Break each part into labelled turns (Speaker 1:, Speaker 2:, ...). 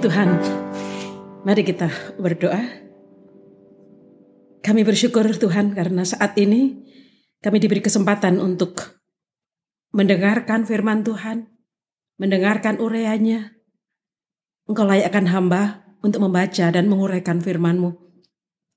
Speaker 1: Tuhan. Mari kita berdoa. Kami bersyukur Tuhan karena saat ini kami diberi kesempatan untuk mendengarkan firman Tuhan, mendengarkan ureanya. Engkau layakkan hamba untuk membaca dan menguraikan firman-Mu.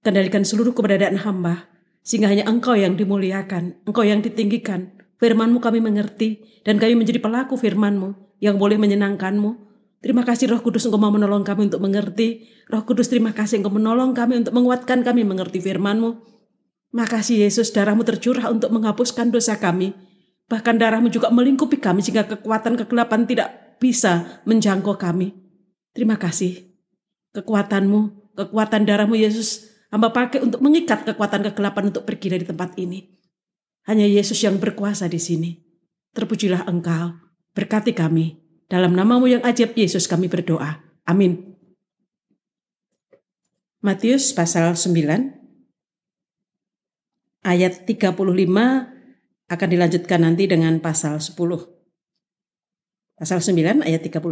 Speaker 1: Kendalikan seluruh keberadaan hamba, sehingga hanya Engkau yang dimuliakan, Engkau yang ditinggikan. Firman-Mu kami mengerti, dan kami menjadi pelaku firman-Mu yang boleh menyenangkan-Mu, Terima kasih Roh Kudus Engkau mau menolong kami untuk mengerti. Roh Kudus terima kasih Engkau menolong kami untuk menguatkan kami mengerti firman-Mu. Makasih Yesus darahmu tercurah untuk menghapuskan dosa kami. Bahkan darahmu juga melingkupi kami sehingga kekuatan kegelapan tidak bisa menjangkau kami. Terima kasih. Kekuatanmu, kekuatan darahmu Yesus hamba pakai untuk mengikat kekuatan kegelapan untuk pergi dari tempat ini. Hanya Yesus yang berkuasa di sini. Terpujilah engkau. Berkati kami. Dalam namamu yang ajaib Yesus kami berdoa. Amin. Matius pasal 9 ayat 35 akan dilanjutkan nanti dengan pasal 10. Pasal 9 ayat 35.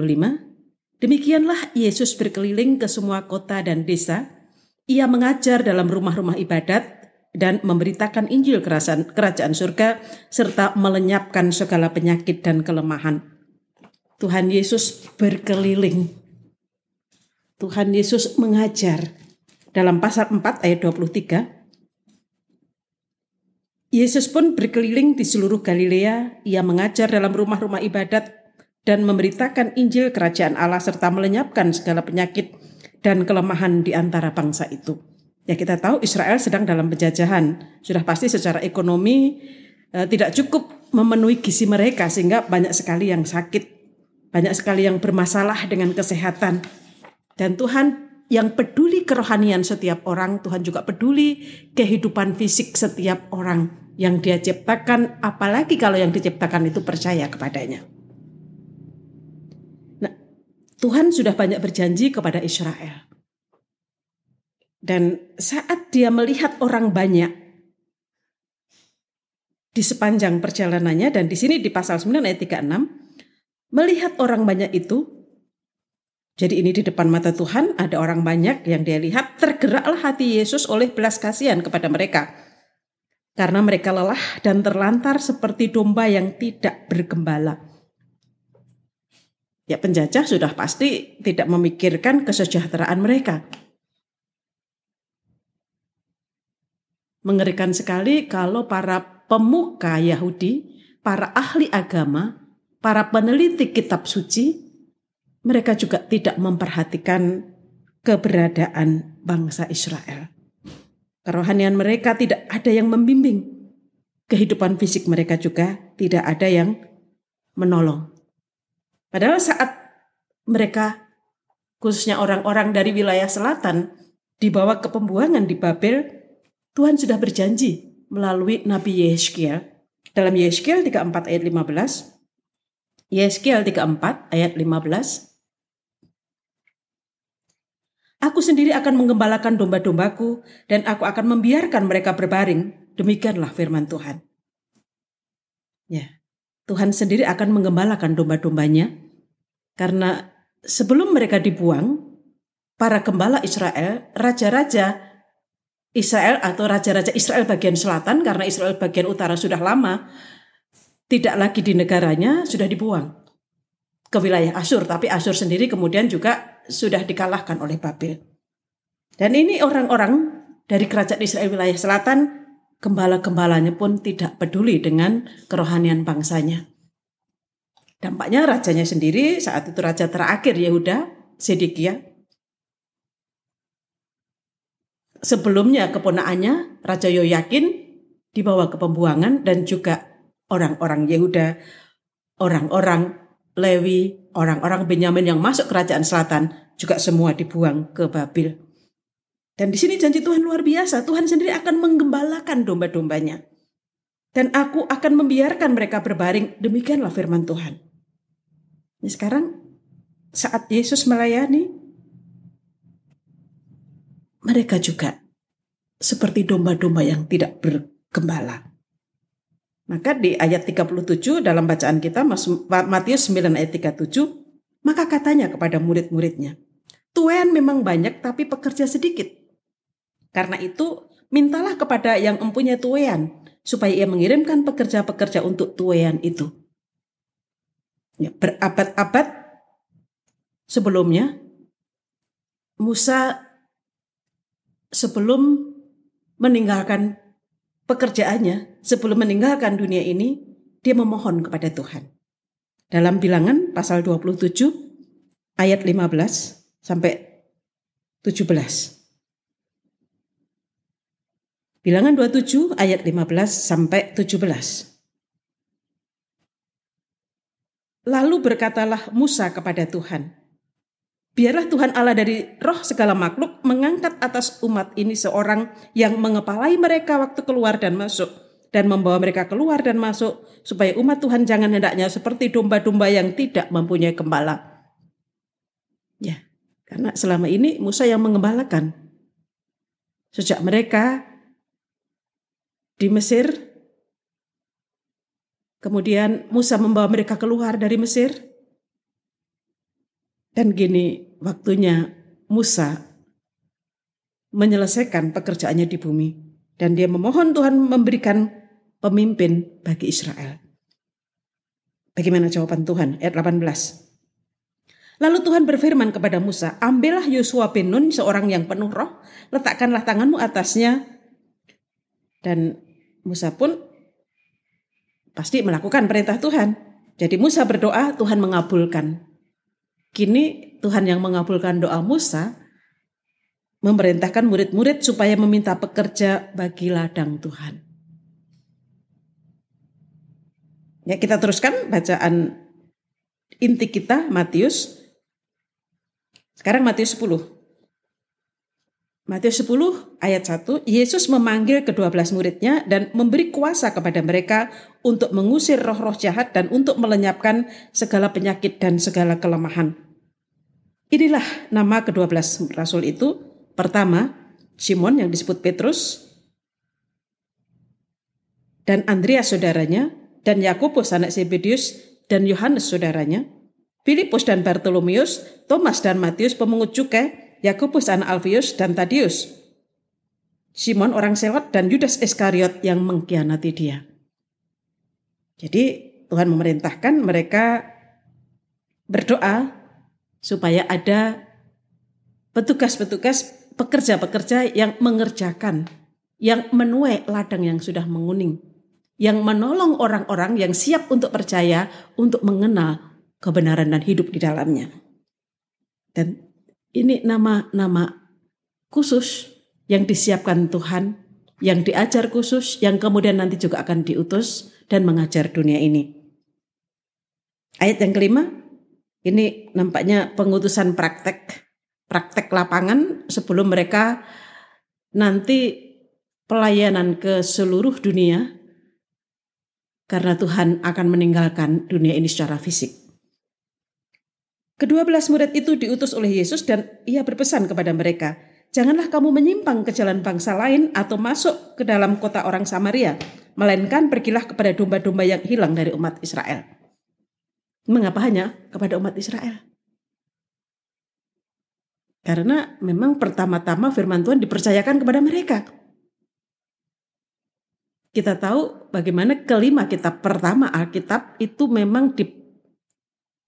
Speaker 1: Demikianlah Yesus berkeliling ke semua kota dan desa. Ia mengajar dalam rumah-rumah ibadat dan memberitakan Injil kerajaan, kerajaan surga serta melenyapkan segala penyakit dan kelemahan. Tuhan Yesus berkeliling. Tuhan Yesus mengajar dalam pasal 4 ayat 23. Yesus pun berkeliling di seluruh Galilea, ia mengajar dalam rumah-rumah ibadat dan memberitakan Injil kerajaan Allah serta melenyapkan segala penyakit dan kelemahan di antara bangsa itu. Ya kita tahu Israel sedang dalam penjajahan, sudah pasti secara ekonomi eh, tidak cukup memenuhi gizi mereka sehingga banyak sekali yang sakit banyak sekali yang bermasalah dengan kesehatan. Dan Tuhan yang peduli kerohanian setiap orang, Tuhan juga peduli kehidupan fisik setiap orang yang dia ciptakan, apalagi kalau yang diciptakan itu percaya kepadanya. Nah, Tuhan sudah banyak berjanji kepada Israel. Dan saat dia melihat orang banyak di sepanjang perjalanannya dan di sini di pasal 9 ayat 36 Melihat orang banyak itu, jadi ini di depan mata Tuhan ada orang banyak yang dia lihat, tergeraklah hati Yesus oleh belas kasihan kepada mereka. Karena mereka lelah dan terlantar seperti domba yang tidak bergembala. Ya penjajah sudah pasti tidak memikirkan kesejahteraan mereka. Mengerikan sekali kalau para pemuka Yahudi, para ahli agama para peneliti kitab suci, mereka juga tidak memperhatikan keberadaan bangsa Israel. Kerohanian mereka tidak ada yang membimbing. Kehidupan fisik mereka juga tidak ada yang menolong. Padahal saat mereka, khususnya orang-orang dari wilayah selatan, dibawa ke pembuangan di Babel, Tuhan sudah berjanji melalui Nabi Yeskiel. Dalam Yeskiel 34 ayat 15, Yeskiel 34 ayat 15. Aku sendiri akan menggembalakan domba-dombaku dan aku akan membiarkan mereka berbaring. Demikianlah firman Tuhan. Ya, Tuhan sendiri akan menggembalakan domba-dombanya karena sebelum mereka dibuang, para gembala Israel, raja-raja Israel atau raja-raja Israel bagian selatan karena Israel bagian utara sudah lama tidak lagi di negaranya sudah dibuang ke wilayah Asur, tapi Asur sendiri kemudian juga sudah dikalahkan oleh Babel. Dan ini orang-orang dari kerajaan Israel wilayah selatan, gembala-gembalanya pun tidak peduli dengan kerohanian bangsanya. Dampaknya rajanya sendiri saat itu raja terakhir Yehuda, Sedekia. Sebelumnya keponaannya Raja Yoyakin dibawa ke pembuangan dan juga orang-orang Yehuda, orang-orang Lewi, orang-orang Benyamin yang masuk kerajaan selatan juga semua dibuang ke Babil. Dan di sini janji Tuhan luar biasa. Tuhan sendiri akan menggembalakan domba-dombanya. Dan aku akan membiarkan mereka berbaring. Demikianlah firman Tuhan. Ini sekarang saat Yesus melayani, mereka juga seperti domba-domba yang tidak bergembala. Maka di ayat 37 dalam bacaan kita Matius 9 ayat 37 maka katanya kepada murid-muridnya tuan memang banyak tapi pekerja sedikit. Karena itu mintalah kepada yang mempunyai tuan supaya ia mengirimkan pekerja-pekerja untuk tuan itu. Ya, berabad-abad sebelumnya Musa sebelum meninggalkan pekerjaannya, sebelum meninggalkan dunia ini, dia memohon kepada Tuhan. Dalam bilangan pasal 27 ayat 15 sampai 17. Bilangan 27 ayat 15 sampai 17. Lalu berkatalah Musa kepada Tuhan, Biarlah Tuhan Allah dari roh segala makhluk mengangkat atas umat ini seorang yang mengepalai mereka waktu keluar dan masuk dan membawa mereka keluar dan masuk supaya umat Tuhan jangan hendaknya seperti domba-domba yang tidak mempunyai gembala. Ya, karena selama ini Musa yang mengembalakan. Sejak mereka di Mesir. Kemudian Musa membawa mereka keluar dari Mesir. Dan gini waktunya Musa menyelesaikan pekerjaannya di bumi. Dan dia memohon Tuhan memberikan pemimpin bagi Israel. Bagaimana jawaban Tuhan? Ayat 18. Lalu Tuhan berfirman kepada Musa, ambillah Yosua bin Nun, seorang yang penuh roh, letakkanlah tanganmu atasnya, dan Musa pun pasti melakukan perintah Tuhan. Jadi Musa berdoa, Tuhan mengabulkan. Kini Tuhan yang mengabulkan doa Musa memerintahkan murid-murid supaya meminta pekerja bagi ladang Tuhan. Ya, kita teruskan bacaan inti kita Matius. Sekarang Matius 10. Matius 10 ayat 1, Yesus memanggil kedua belas muridnya dan memberi kuasa kepada mereka untuk mengusir roh-roh jahat dan untuk melenyapkan segala penyakit dan segala kelemahan. Inilah nama kedua belas rasul itu. Pertama, Simon yang disebut Petrus, dan Andreas saudaranya, dan Yakobus anak Zebedius, dan Yohanes saudaranya, Filipus dan Bartolomeus, Thomas dan Matius pemungut cukai, Yakobus anak Alfius dan Tadius, Simon orang Selot dan Yudas Iskariot yang mengkhianati dia. Jadi Tuhan memerintahkan mereka berdoa supaya ada petugas-petugas pekerja-pekerja yang mengerjakan, yang menuai ladang yang sudah menguning, yang menolong orang-orang yang siap untuk percaya untuk mengenal kebenaran dan hidup di dalamnya. Dan ini nama-nama khusus yang disiapkan Tuhan, yang diajar khusus, yang kemudian nanti juga akan diutus dan mengajar dunia ini. Ayat yang kelima, ini nampaknya pengutusan praktek, praktek lapangan sebelum mereka nanti pelayanan ke seluruh dunia karena Tuhan akan meninggalkan dunia ini secara fisik. Kedua belas murid itu diutus oleh Yesus dan ia berpesan kepada mereka, Janganlah kamu menyimpang ke jalan bangsa lain atau masuk ke dalam kota orang Samaria, melainkan pergilah kepada domba-domba yang hilang dari umat Israel. Mengapa hanya kepada umat Israel? Karena memang pertama-tama firman Tuhan dipercayakan kepada mereka. Kita tahu bagaimana kelima kitab pertama Alkitab itu memang di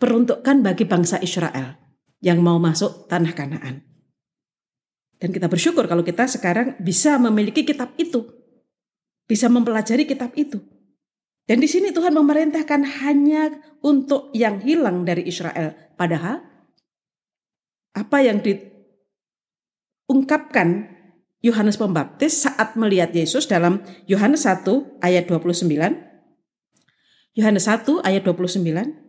Speaker 1: peruntukkan bagi bangsa Israel yang mau masuk tanah Kanaan. Dan kita bersyukur kalau kita sekarang bisa memiliki kitab itu. Bisa mempelajari kitab itu. Dan di sini Tuhan memerintahkan hanya untuk yang hilang dari Israel. Padahal apa yang diungkapkan Yohanes Pembaptis saat melihat Yesus dalam Yohanes 1 ayat 29. Yohanes 1 ayat 29.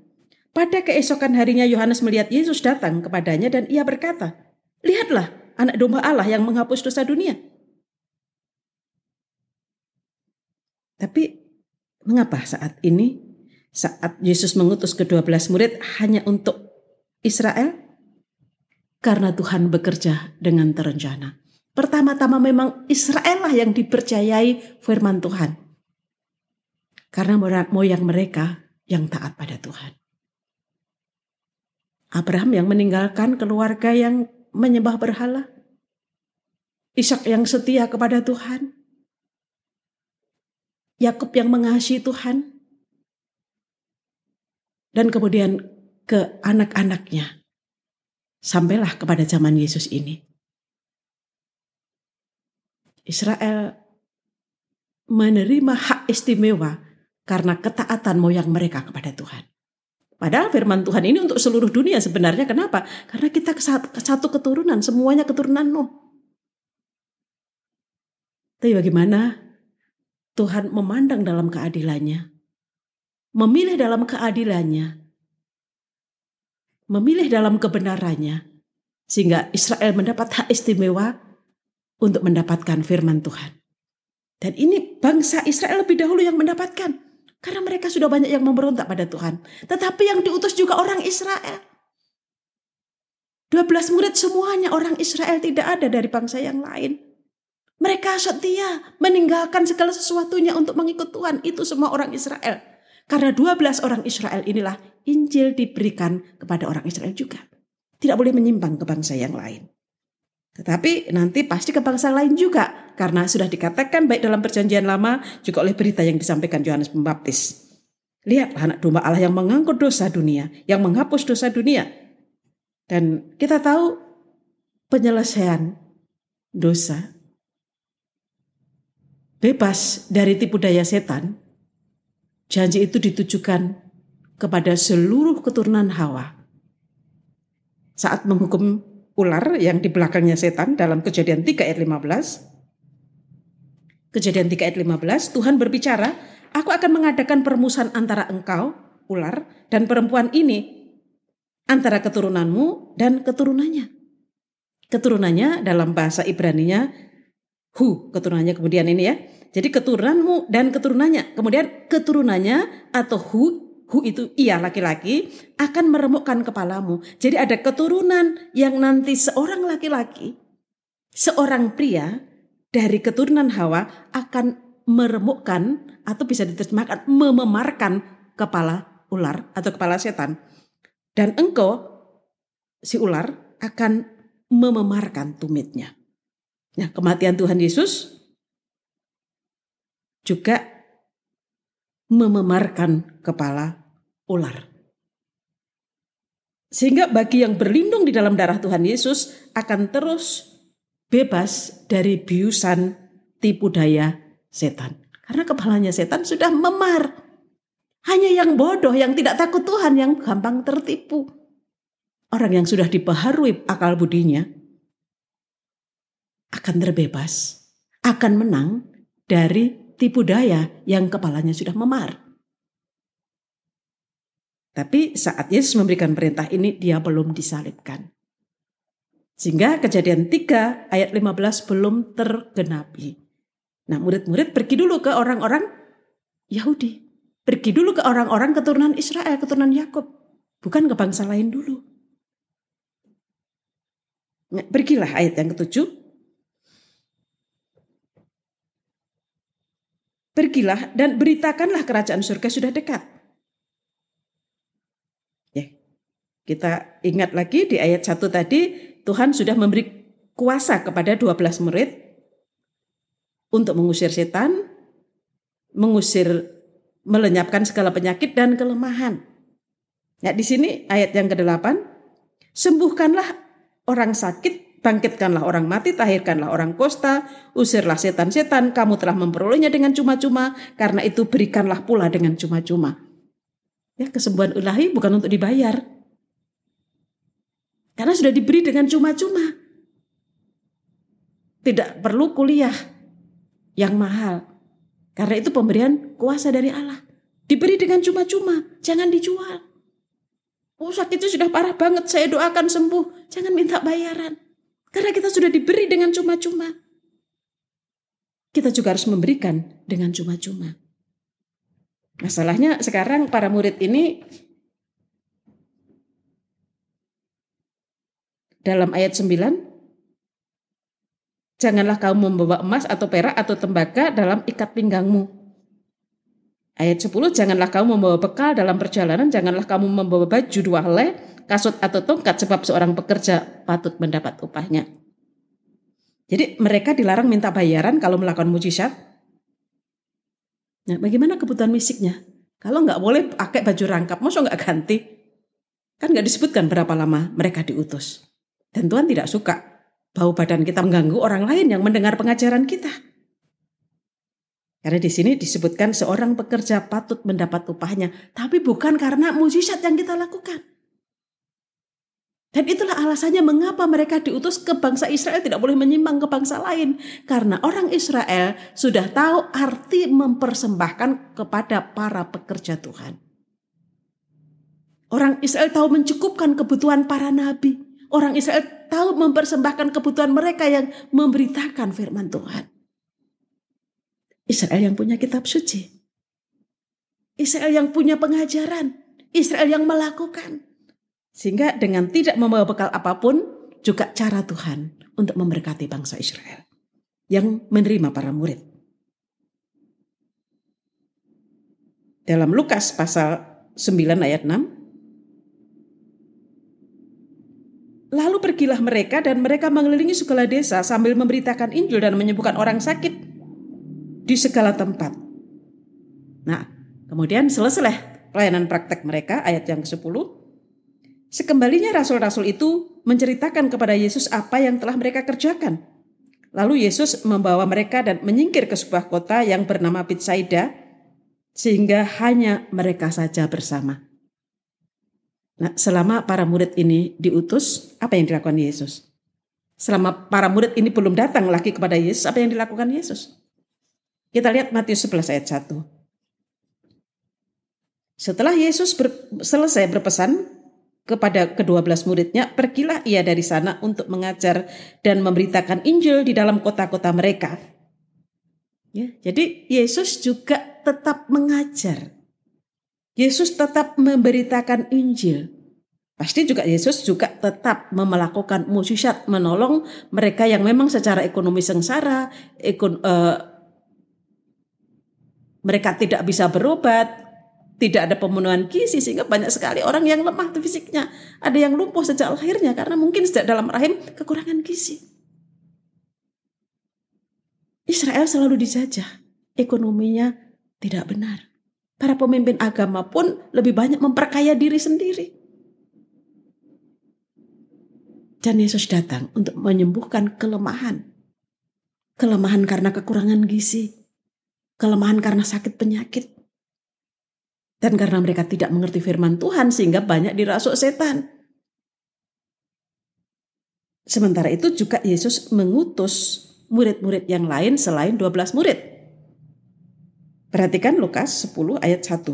Speaker 1: Pada keesokan harinya Yohanes melihat Yesus datang kepadanya dan ia berkata, Lihatlah anak domba Allah yang menghapus dosa dunia. Tapi mengapa saat ini, saat Yesus mengutus kedua belas murid hanya untuk Israel? Karena Tuhan bekerja dengan terencana. Pertama-tama memang Israel lah yang dipercayai firman Tuhan. Karena moyang mereka yang taat pada Tuhan. Abraham yang meninggalkan keluarga yang menyembah berhala. Ishak yang setia kepada Tuhan. Yakub yang mengasihi Tuhan. Dan kemudian ke anak-anaknya. Sampailah kepada zaman Yesus ini. Israel menerima hak istimewa karena ketaatan moyang mereka kepada Tuhan. Padahal firman Tuhan ini untuk seluruh dunia sebenarnya kenapa? Karena kita satu keturunan, semuanya keturunan Nuh. Tapi bagaimana Tuhan memandang dalam keadilannya? Memilih dalam keadilannya. Memilih dalam kebenarannya. Sehingga Israel mendapat hak istimewa untuk mendapatkan firman Tuhan. Dan ini bangsa Israel lebih dahulu yang mendapatkan. Karena mereka sudah banyak yang memberontak pada Tuhan. Tetapi yang diutus juga orang Israel. 12 murid semuanya orang Israel tidak ada dari bangsa yang lain. Mereka setia meninggalkan segala sesuatunya untuk mengikut Tuhan. Itu semua orang Israel. Karena 12 orang Israel inilah Injil diberikan kepada orang Israel juga. Tidak boleh menyimpang ke bangsa yang lain. Tetapi nanti pasti ke bangsa lain juga karena sudah dikatakan baik dalam perjanjian lama juga oleh berita yang disampaikan Yohanes Pembaptis. Lihatlah anak domba Allah yang mengangkut dosa dunia, yang menghapus dosa dunia. Dan kita tahu penyelesaian dosa bebas dari tipu daya setan. Janji itu ditujukan kepada seluruh keturunan Hawa. Saat menghukum ular yang di belakangnya setan dalam kejadian 3 ayat 15. Kejadian 3 ayat 15, Tuhan berbicara, aku akan mengadakan permusuhan antara engkau, ular, dan perempuan ini, antara keturunanmu dan keturunannya. Keturunannya dalam bahasa Ibraninya, hu, keturunannya kemudian ini ya. Jadi keturunanmu dan keturunannya. Kemudian keturunannya atau hu hu itu ia laki-laki akan meremukkan kepalamu. Jadi ada keturunan yang nanti seorang laki-laki, seorang pria dari keturunan Hawa akan meremukkan atau bisa diterjemahkan mememarkan kepala ular atau kepala setan. Dan engkau si ular akan mememarkan tumitnya. Nah, kematian Tuhan Yesus juga mememarkan kepala ular. Sehingga bagi yang berlindung di dalam darah Tuhan Yesus akan terus bebas dari biusan tipu daya setan. Karena kepalanya setan sudah memar. Hanya yang bodoh, yang tidak takut Tuhan, yang gampang tertipu. Orang yang sudah dibaharui akal budinya akan terbebas, akan menang dari tipu daya yang kepalanya sudah memar. Tapi saat Yesus memberikan perintah ini dia belum disalibkan. Sehingga kejadian 3 ayat 15 belum tergenapi. Nah murid-murid pergi dulu ke orang-orang Yahudi. Pergi dulu ke orang-orang keturunan Israel, keturunan Yakub, Bukan ke bangsa lain dulu. Nah, pergilah ayat yang ketujuh. Pergilah dan beritakanlah kerajaan surga sudah dekat. Ya. Kita ingat lagi di ayat 1 tadi Tuhan sudah memberi kuasa kepada 12 murid untuk mengusir setan, mengusir melenyapkan segala penyakit dan kelemahan. Ya, di sini ayat yang ke-8, sembuhkanlah orang sakit Bangkitkanlah orang mati, tahirkanlah orang kosta, usirlah setan-setan, kamu telah memperolehnya dengan cuma-cuma, karena itu berikanlah pula dengan cuma-cuma. Ya, kesembuhan ilahi bukan untuk dibayar. Karena sudah diberi dengan cuma-cuma. Tidak perlu kuliah yang mahal. Karena itu pemberian kuasa dari Allah. Diberi dengan cuma-cuma, jangan dijual. Oh sakitnya sudah parah banget, saya doakan sembuh. Jangan minta bayaran. Karena kita sudah diberi dengan cuma-cuma. Kita juga harus memberikan dengan cuma-cuma. Masalahnya sekarang para murid ini dalam ayat 9 Janganlah kamu membawa emas atau perak atau tembaga dalam ikat pinggangmu. Ayat 10, janganlah kamu membawa bekal dalam perjalanan, janganlah kamu membawa baju dua helai kasut atau tongkat sebab seorang pekerja patut mendapat upahnya. Jadi mereka dilarang minta bayaran kalau melakukan mujizat. Nah, bagaimana kebutuhan fisiknya? Kalau nggak boleh pakai baju rangkap, masa nggak ganti? Kan nggak disebutkan berapa lama mereka diutus. Dan Tuhan tidak suka bau badan kita mengganggu orang lain yang mendengar pengajaran kita. Karena di sini disebutkan seorang pekerja patut mendapat upahnya, tapi bukan karena mujizat yang kita lakukan. Dan itulah alasannya mengapa mereka diutus ke bangsa Israel tidak boleh menyimbang ke bangsa lain. Karena orang Israel sudah tahu arti mempersembahkan kepada para pekerja Tuhan. Orang Israel tahu mencukupkan kebutuhan para nabi. Orang Israel tahu mempersembahkan kebutuhan mereka yang memberitakan firman Tuhan. Israel yang punya kitab suci. Israel yang punya pengajaran. Israel yang melakukan. Sehingga dengan tidak membawa bekal apa pun, juga cara Tuhan untuk memberkati bangsa Israel yang menerima para murid. Dalam Lukas pasal 9 ayat 6, Lalu pergilah mereka dan mereka mengelilingi segala desa sambil memberitakan Injil dan menyembuhkan orang sakit di segala tempat. Nah, kemudian selesai pelayanan praktek mereka ayat yang ke-10 Sekembalinya rasul-rasul itu menceritakan kepada Yesus apa yang telah mereka kerjakan. Lalu Yesus membawa mereka dan menyingkir ke sebuah kota yang bernama Bitsaida, sehingga hanya mereka saja bersama. Nah, selama para murid ini diutus, apa yang dilakukan Yesus? Selama para murid ini belum datang lagi kepada Yesus, apa yang dilakukan Yesus? Kita lihat Matius 11 ayat 1. Setelah Yesus ber, selesai berpesan, kepada kedua belas muridnya, pergilah ia dari sana untuk mengajar dan memberitakan Injil di dalam kota-kota mereka. Ya, jadi Yesus juga tetap mengajar. Yesus tetap memberitakan Injil. Pasti juga Yesus juga tetap melakukan mukjizat menolong mereka yang memang secara ekonomi sengsara, ekon, uh, mereka tidak bisa berobat, tidak ada pemenuhan gizi sehingga banyak sekali orang yang lemah tuh fisiknya. Ada yang lumpuh sejak lahirnya karena mungkin sejak dalam rahim kekurangan gizi. Israel selalu dijajah, ekonominya tidak benar. Para pemimpin agama pun lebih banyak memperkaya diri sendiri. Dan Yesus datang untuk menyembuhkan kelemahan. Kelemahan karena kekurangan gizi, kelemahan karena sakit penyakit, dan karena mereka tidak mengerti firman Tuhan sehingga banyak dirasuk setan. Sementara itu juga Yesus mengutus murid-murid yang lain selain 12 murid. Perhatikan Lukas 10 ayat 1.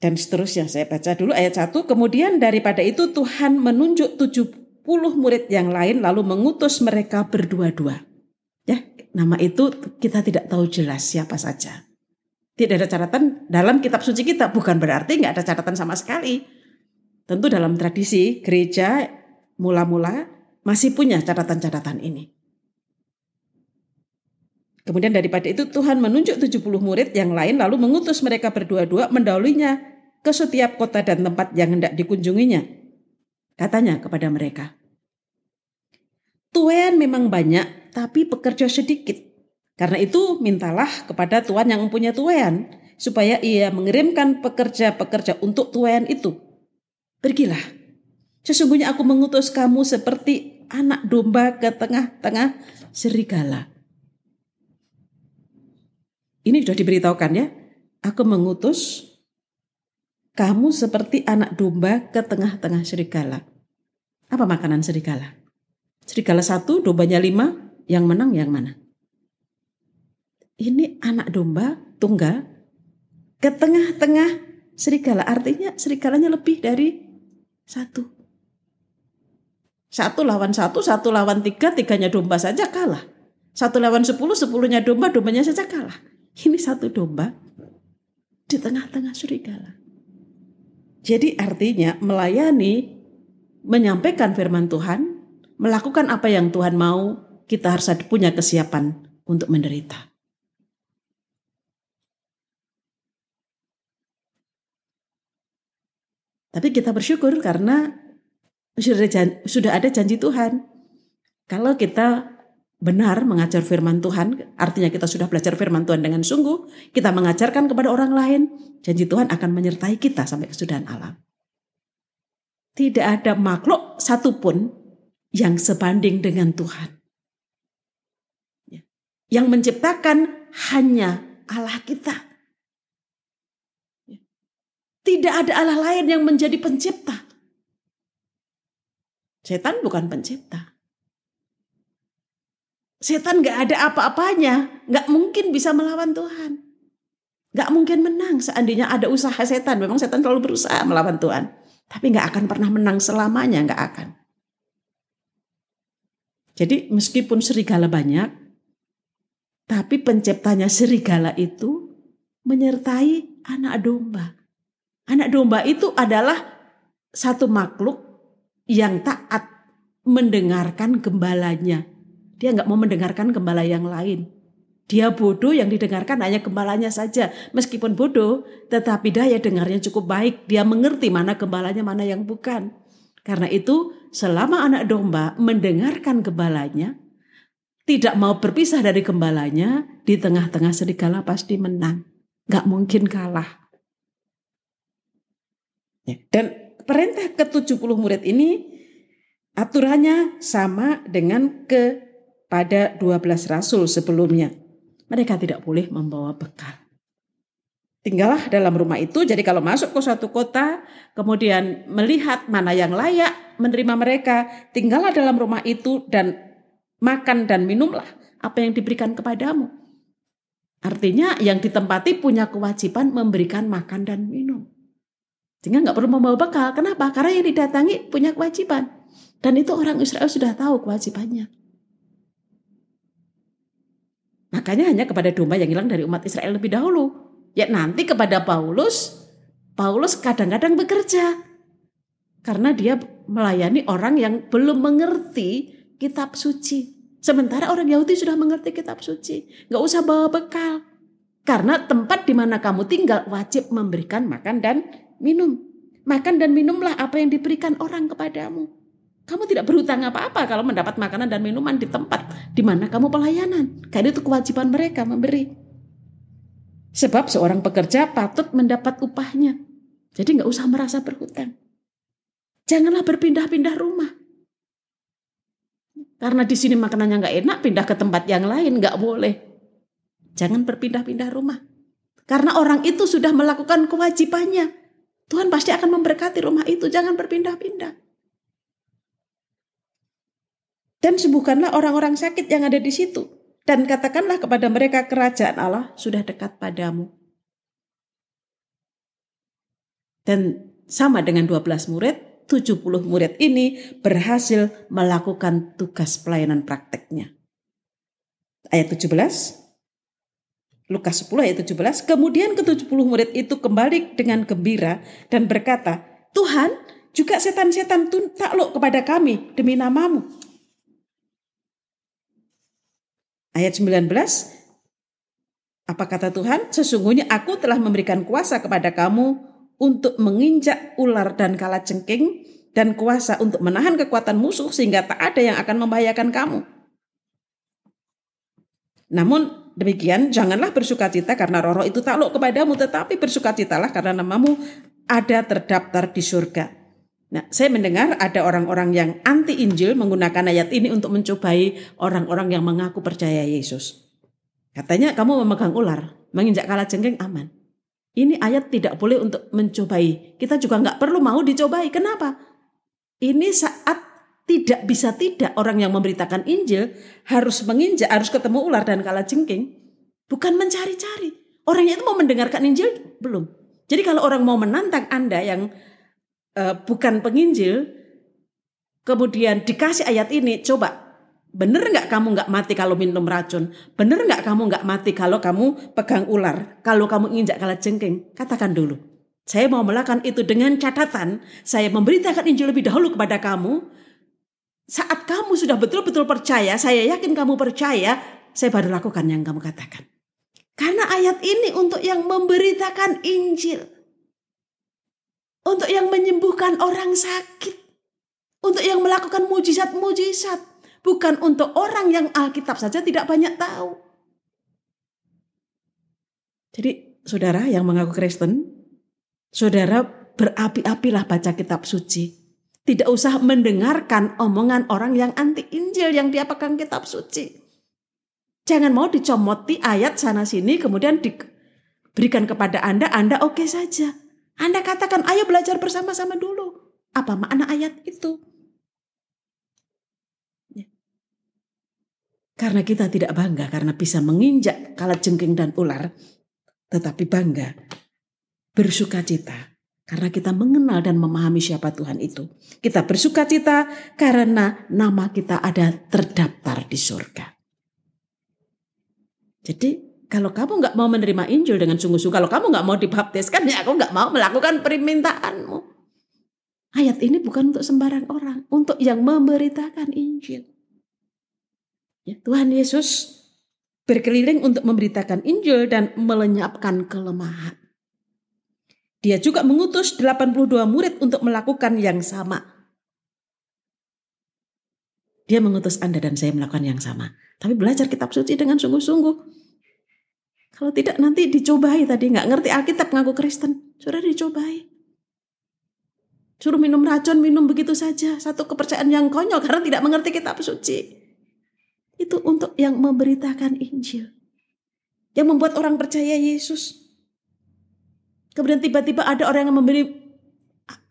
Speaker 1: Dan seterusnya saya baca dulu ayat 1. Kemudian daripada itu Tuhan menunjuk 70 murid yang lain lalu mengutus mereka berdua-dua. Ya, nama itu kita tidak tahu jelas siapa saja. Tidak ada catatan dalam kitab suci kita, bukan berarti nggak ada catatan sama sekali. Tentu dalam tradisi gereja mula-mula masih punya catatan-catatan ini. Kemudian daripada itu Tuhan menunjuk 70 murid yang lain lalu mengutus mereka berdua-dua mendahulunya ke setiap kota dan tempat yang hendak dikunjunginya. Katanya kepada mereka, Tuhan memang banyak tapi pekerja sedikit. Karena itu mintalah kepada Tuhan yang mempunyai tuayan supaya ia mengirimkan pekerja-pekerja untuk tuayan itu. Pergilah. Sesungguhnya aku mengutus kamu seperti anak domba ke tengah-tengah serigala. Ini sudah diberitahukan ya. Aku mengutus kamu seperti anak domba ke tengah-tengah serigala. Apa makanan serigala? Serigala satu, dombanya lima, yang menang yang mana? ini anak domba tunggal ke tengah-tengah serigala. Artinya serigalanya lebih dari satu. Satu lawan satu, satu lawan tiga, tiganya domba saja kalah. Satu lawan sepuluh, sepuluhnya domba, dombanya saja kalah. Ini satu domba di tengah-tengah serigala. Jadi artinya melayani, menyampaikan firman Tuhan, melakukan apa yang Tuhan mau, kita harus punya kesiapan untuk menderita. Tapi kita bersyukur karena sudah ada janji Tuhan. Kalau kita benar mengajar firman Tuhan, artinya kita sudah belajar firman Tuhan dengan sungguh, kita mengajarkan kepada orang lain, janji Tuhan akan menyertai kita sampai kesudahan alam. Tidak ada makhluk satupun yang sebanding dengan Tuhan. Ya. Yang menciptakan hanya Allah kita. Ya. Tidak ada Allah lain yang menjadi pencipta. Setan bukan pencipta. Setan gak ada apa-apanya, gak mungkin bisa melawan Tuhan. Gak mungkin menang seandainya ada usaha setan. Memang setan selalu berusaha melawan Tuhan. Tapi gak akan pernah menang selamanya, gak akan. Jadi meskipun serigala banyak, tapi penciptanya serigala itu menyertai anak domba. Anak domba itu adalah satu makhluk yang taat mendengarkan gembalanya dia nggak mau mendengarkan gembala yang lain. Dia bodoh yang didengarkan hanya gembalanya saja. Meskipun bodoh, tetapi daya dengarnya cukup baik. Dia mengerti mana gembalanya, mana yang bukan. Karena itu, selama anak domba mendengarkan gembalanya, tidak mau berpisah dari gembalanya, di tengah-tengah serigala pasti menang. Gak mungkin kalah. Ya, dan perintah ke-70 murid ini aturannya sama dengan ke pada 12 rasul sebelumnya. Mereka tidak boleh membawa bekal. Tinggallah dalam rumah itu, jadi kalau masuk ke suatu kota, kemudian melihat mana yang layak menerima mereka, tinggallah dalam rumah itu dan makan dan minumlah apa yang diberikan kepadamu. Artinya yang ditempati punya kewajiban memberikan makan dan minum. Sehingga nggak perlu membawa bekal. Kenapa? Karena yang didatangi punya kewajiban. Dan itu orang Israel sudah tahu kewajibannya. Makanya hanya kepada domba yang hilang dari umat Israel lebih dahulu. Ya nanti kepada Paulus, Paulus kadang-kadang bekerja. Karena dia melayani orang yang belum mengerti kitab suci. Sementara orang Yahudi sudah mengerti kitab suci. Gak usah bawa bekal. Karena tempat di mana kamu tinggal wajib memberikan makan dan minum. Makan dan minumlah apa yang diberikan orang kepadamu. Kamu tidak berhutang apa-apa kalau mendapat makanan dan minuman di tempat di mana kamu pelayanan. Karena itu kewajiban mereka memberi. Sebab seorang pekerja patut mendapat upahnya. Jadi nggak usah merasa berhutang. Janganlah berpindah-pindah rumah. Karena di sini makanannya nggak enak, pindah ke tempat yang lain nggak boleh. Jangan berpindah-pindah rumah. Karena orang itu sudah melakukan kewajibannya. Tuhan pasti akan memberkati rumah itu. Jangan berpindah-pindah. Dan sembuhkanlah orang-orang sakit yang ada di situ. Dan katakanlah kepada mereka kerajaan Allah sudah dekat padamu. Dan sama dengan 12 murid, 70 murid ini berhasil melakukan tugas pelayanan prakteknya. Ayat 17, Lukas 10 ayat 17, kemudian ke-70 murid itu kembali dengan gembira dan berkata, Tuhan, juga setan-setan takluk kepada kami demi namamu. Ayat 19, apa kata Tuhan? Sesungguhnya aku telah memberikan kuasa kepada kamu untuk menginjak ular dan kala cengking dan kuasa untuk menahan kekuatan musuh sehingga tak ada yang akan membahayakan kamu. Namun demikian janganlah bersukacita karena roh-roh itu takluk kepadamu tetapi bersukacitalah karena namamu ada terdaftar di surga. Nah, saya mendengar ada orang-orang yang anti Injil menggunakan ayat ini untuk mencobai orang-orang yang mengaku percaya Yesus. Katanya kamu memegang ular, menginjak kala jengking aman. Ini ayat tidak boleh untuk mencobai. Kita juga nggak perlu mau dicobai. Kenapa? Ini saat tidak bisa tidak orang yang memberitakan Injil harus menginjak, harus ketemu ular dan kala jengking. Bukan mencari-cari. Orangnya itu mau mendengarkan Injil? Belum. Jadi kalau orang mau menantang Anda yang uh, bukan penginjil, kemudian dikasih ayat ini, coba bener nggak kamu nggak mati kalau minum racun? Bener nggak kamu nggak mati kalau kamu pegang ular? Kalau kamu injak kala jengking? Katakan dulu. Saya mau melakukan itu dengan catatan, saya memberitakan Injil lebih dahulu kepada kamu. Saat kamu sudah betul-betul percaya, saya yakin kamu percaya, saya baru lakukan yang kamu katakan. Karena ayat ini untuk yang memberitakan Injil. Untuk yang menyembuhkan orang sakit, untuk yang melakukan mujizat-mujizat, bukan untuk orang yang Alkitab saja tidak banyak tahu. Jadi, saudara yang mengaku Kristen, saudara berapi-apilah baca kitab suci. Tidak usah mendengarkan omongan orang yang anti Injil yang dia pegang kitab suci. Jangan mau dicomoti ayat sana sini kemudian diberikan kepada Anda, Anda oke okay saja. Anda katakan ayo belajar bersama-sama dulu. Apa makna ayat itu? Ya. Karena kita tidak bangga karena bisa menginjak kalat jengking dan ular. Tetapi bangga, bersuka cita karena kita mengenal dan memahami siapa Tuhan itu. Kita bersuka cita karena nama kita ada terdaftar di surga. Jadi kalau kamu nggak mau menerima Injil dengan sungguh-sungguh, kalau kamu nggak mau dibaptiskan, ya aku nggak mau melakukan permintaanmu. Ayat ini bukan untuk sembarang orang, untuk yang memberitakan Injil. Ya, Tuhan Yesus berkeliling untuk memberitakan Injil dan melenyapkan kelemahan. Dia juga mengutus 82 murid untuk melakukan yang sama. Dia mengutus Anda dan saya melakukan yang sama. Tapi belajar kitab suci dengan sungguh-sungguh. Kalau tidak nanti dicobai tadi. nggak ngerti Alkitab ngaku Kristen. Sudah dicobai. Suruh minum racun, minum begitu saja. Satu kepercayaan yang konyol karena tidak mengerti kitab suci. Itu untuk yang memberitakan Injil. Yang membuat orang percaya Yesus. Kemudian tiba-tiba ada orang yang memberi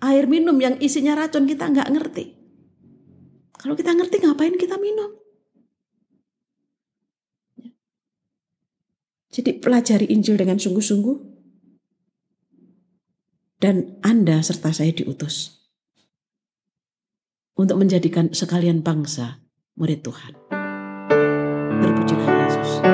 Speaker 1: air minum yang isinya racun kita nggak ngerti. Kalau kita ngerti ngapain kita minum? Jadi pelajari Injil dengan sungguh-sungguh. Dan Anda serta saya diutus. Untuk menjadikan sekalian bangsa murid Tuhan. Berpujilah Yesus.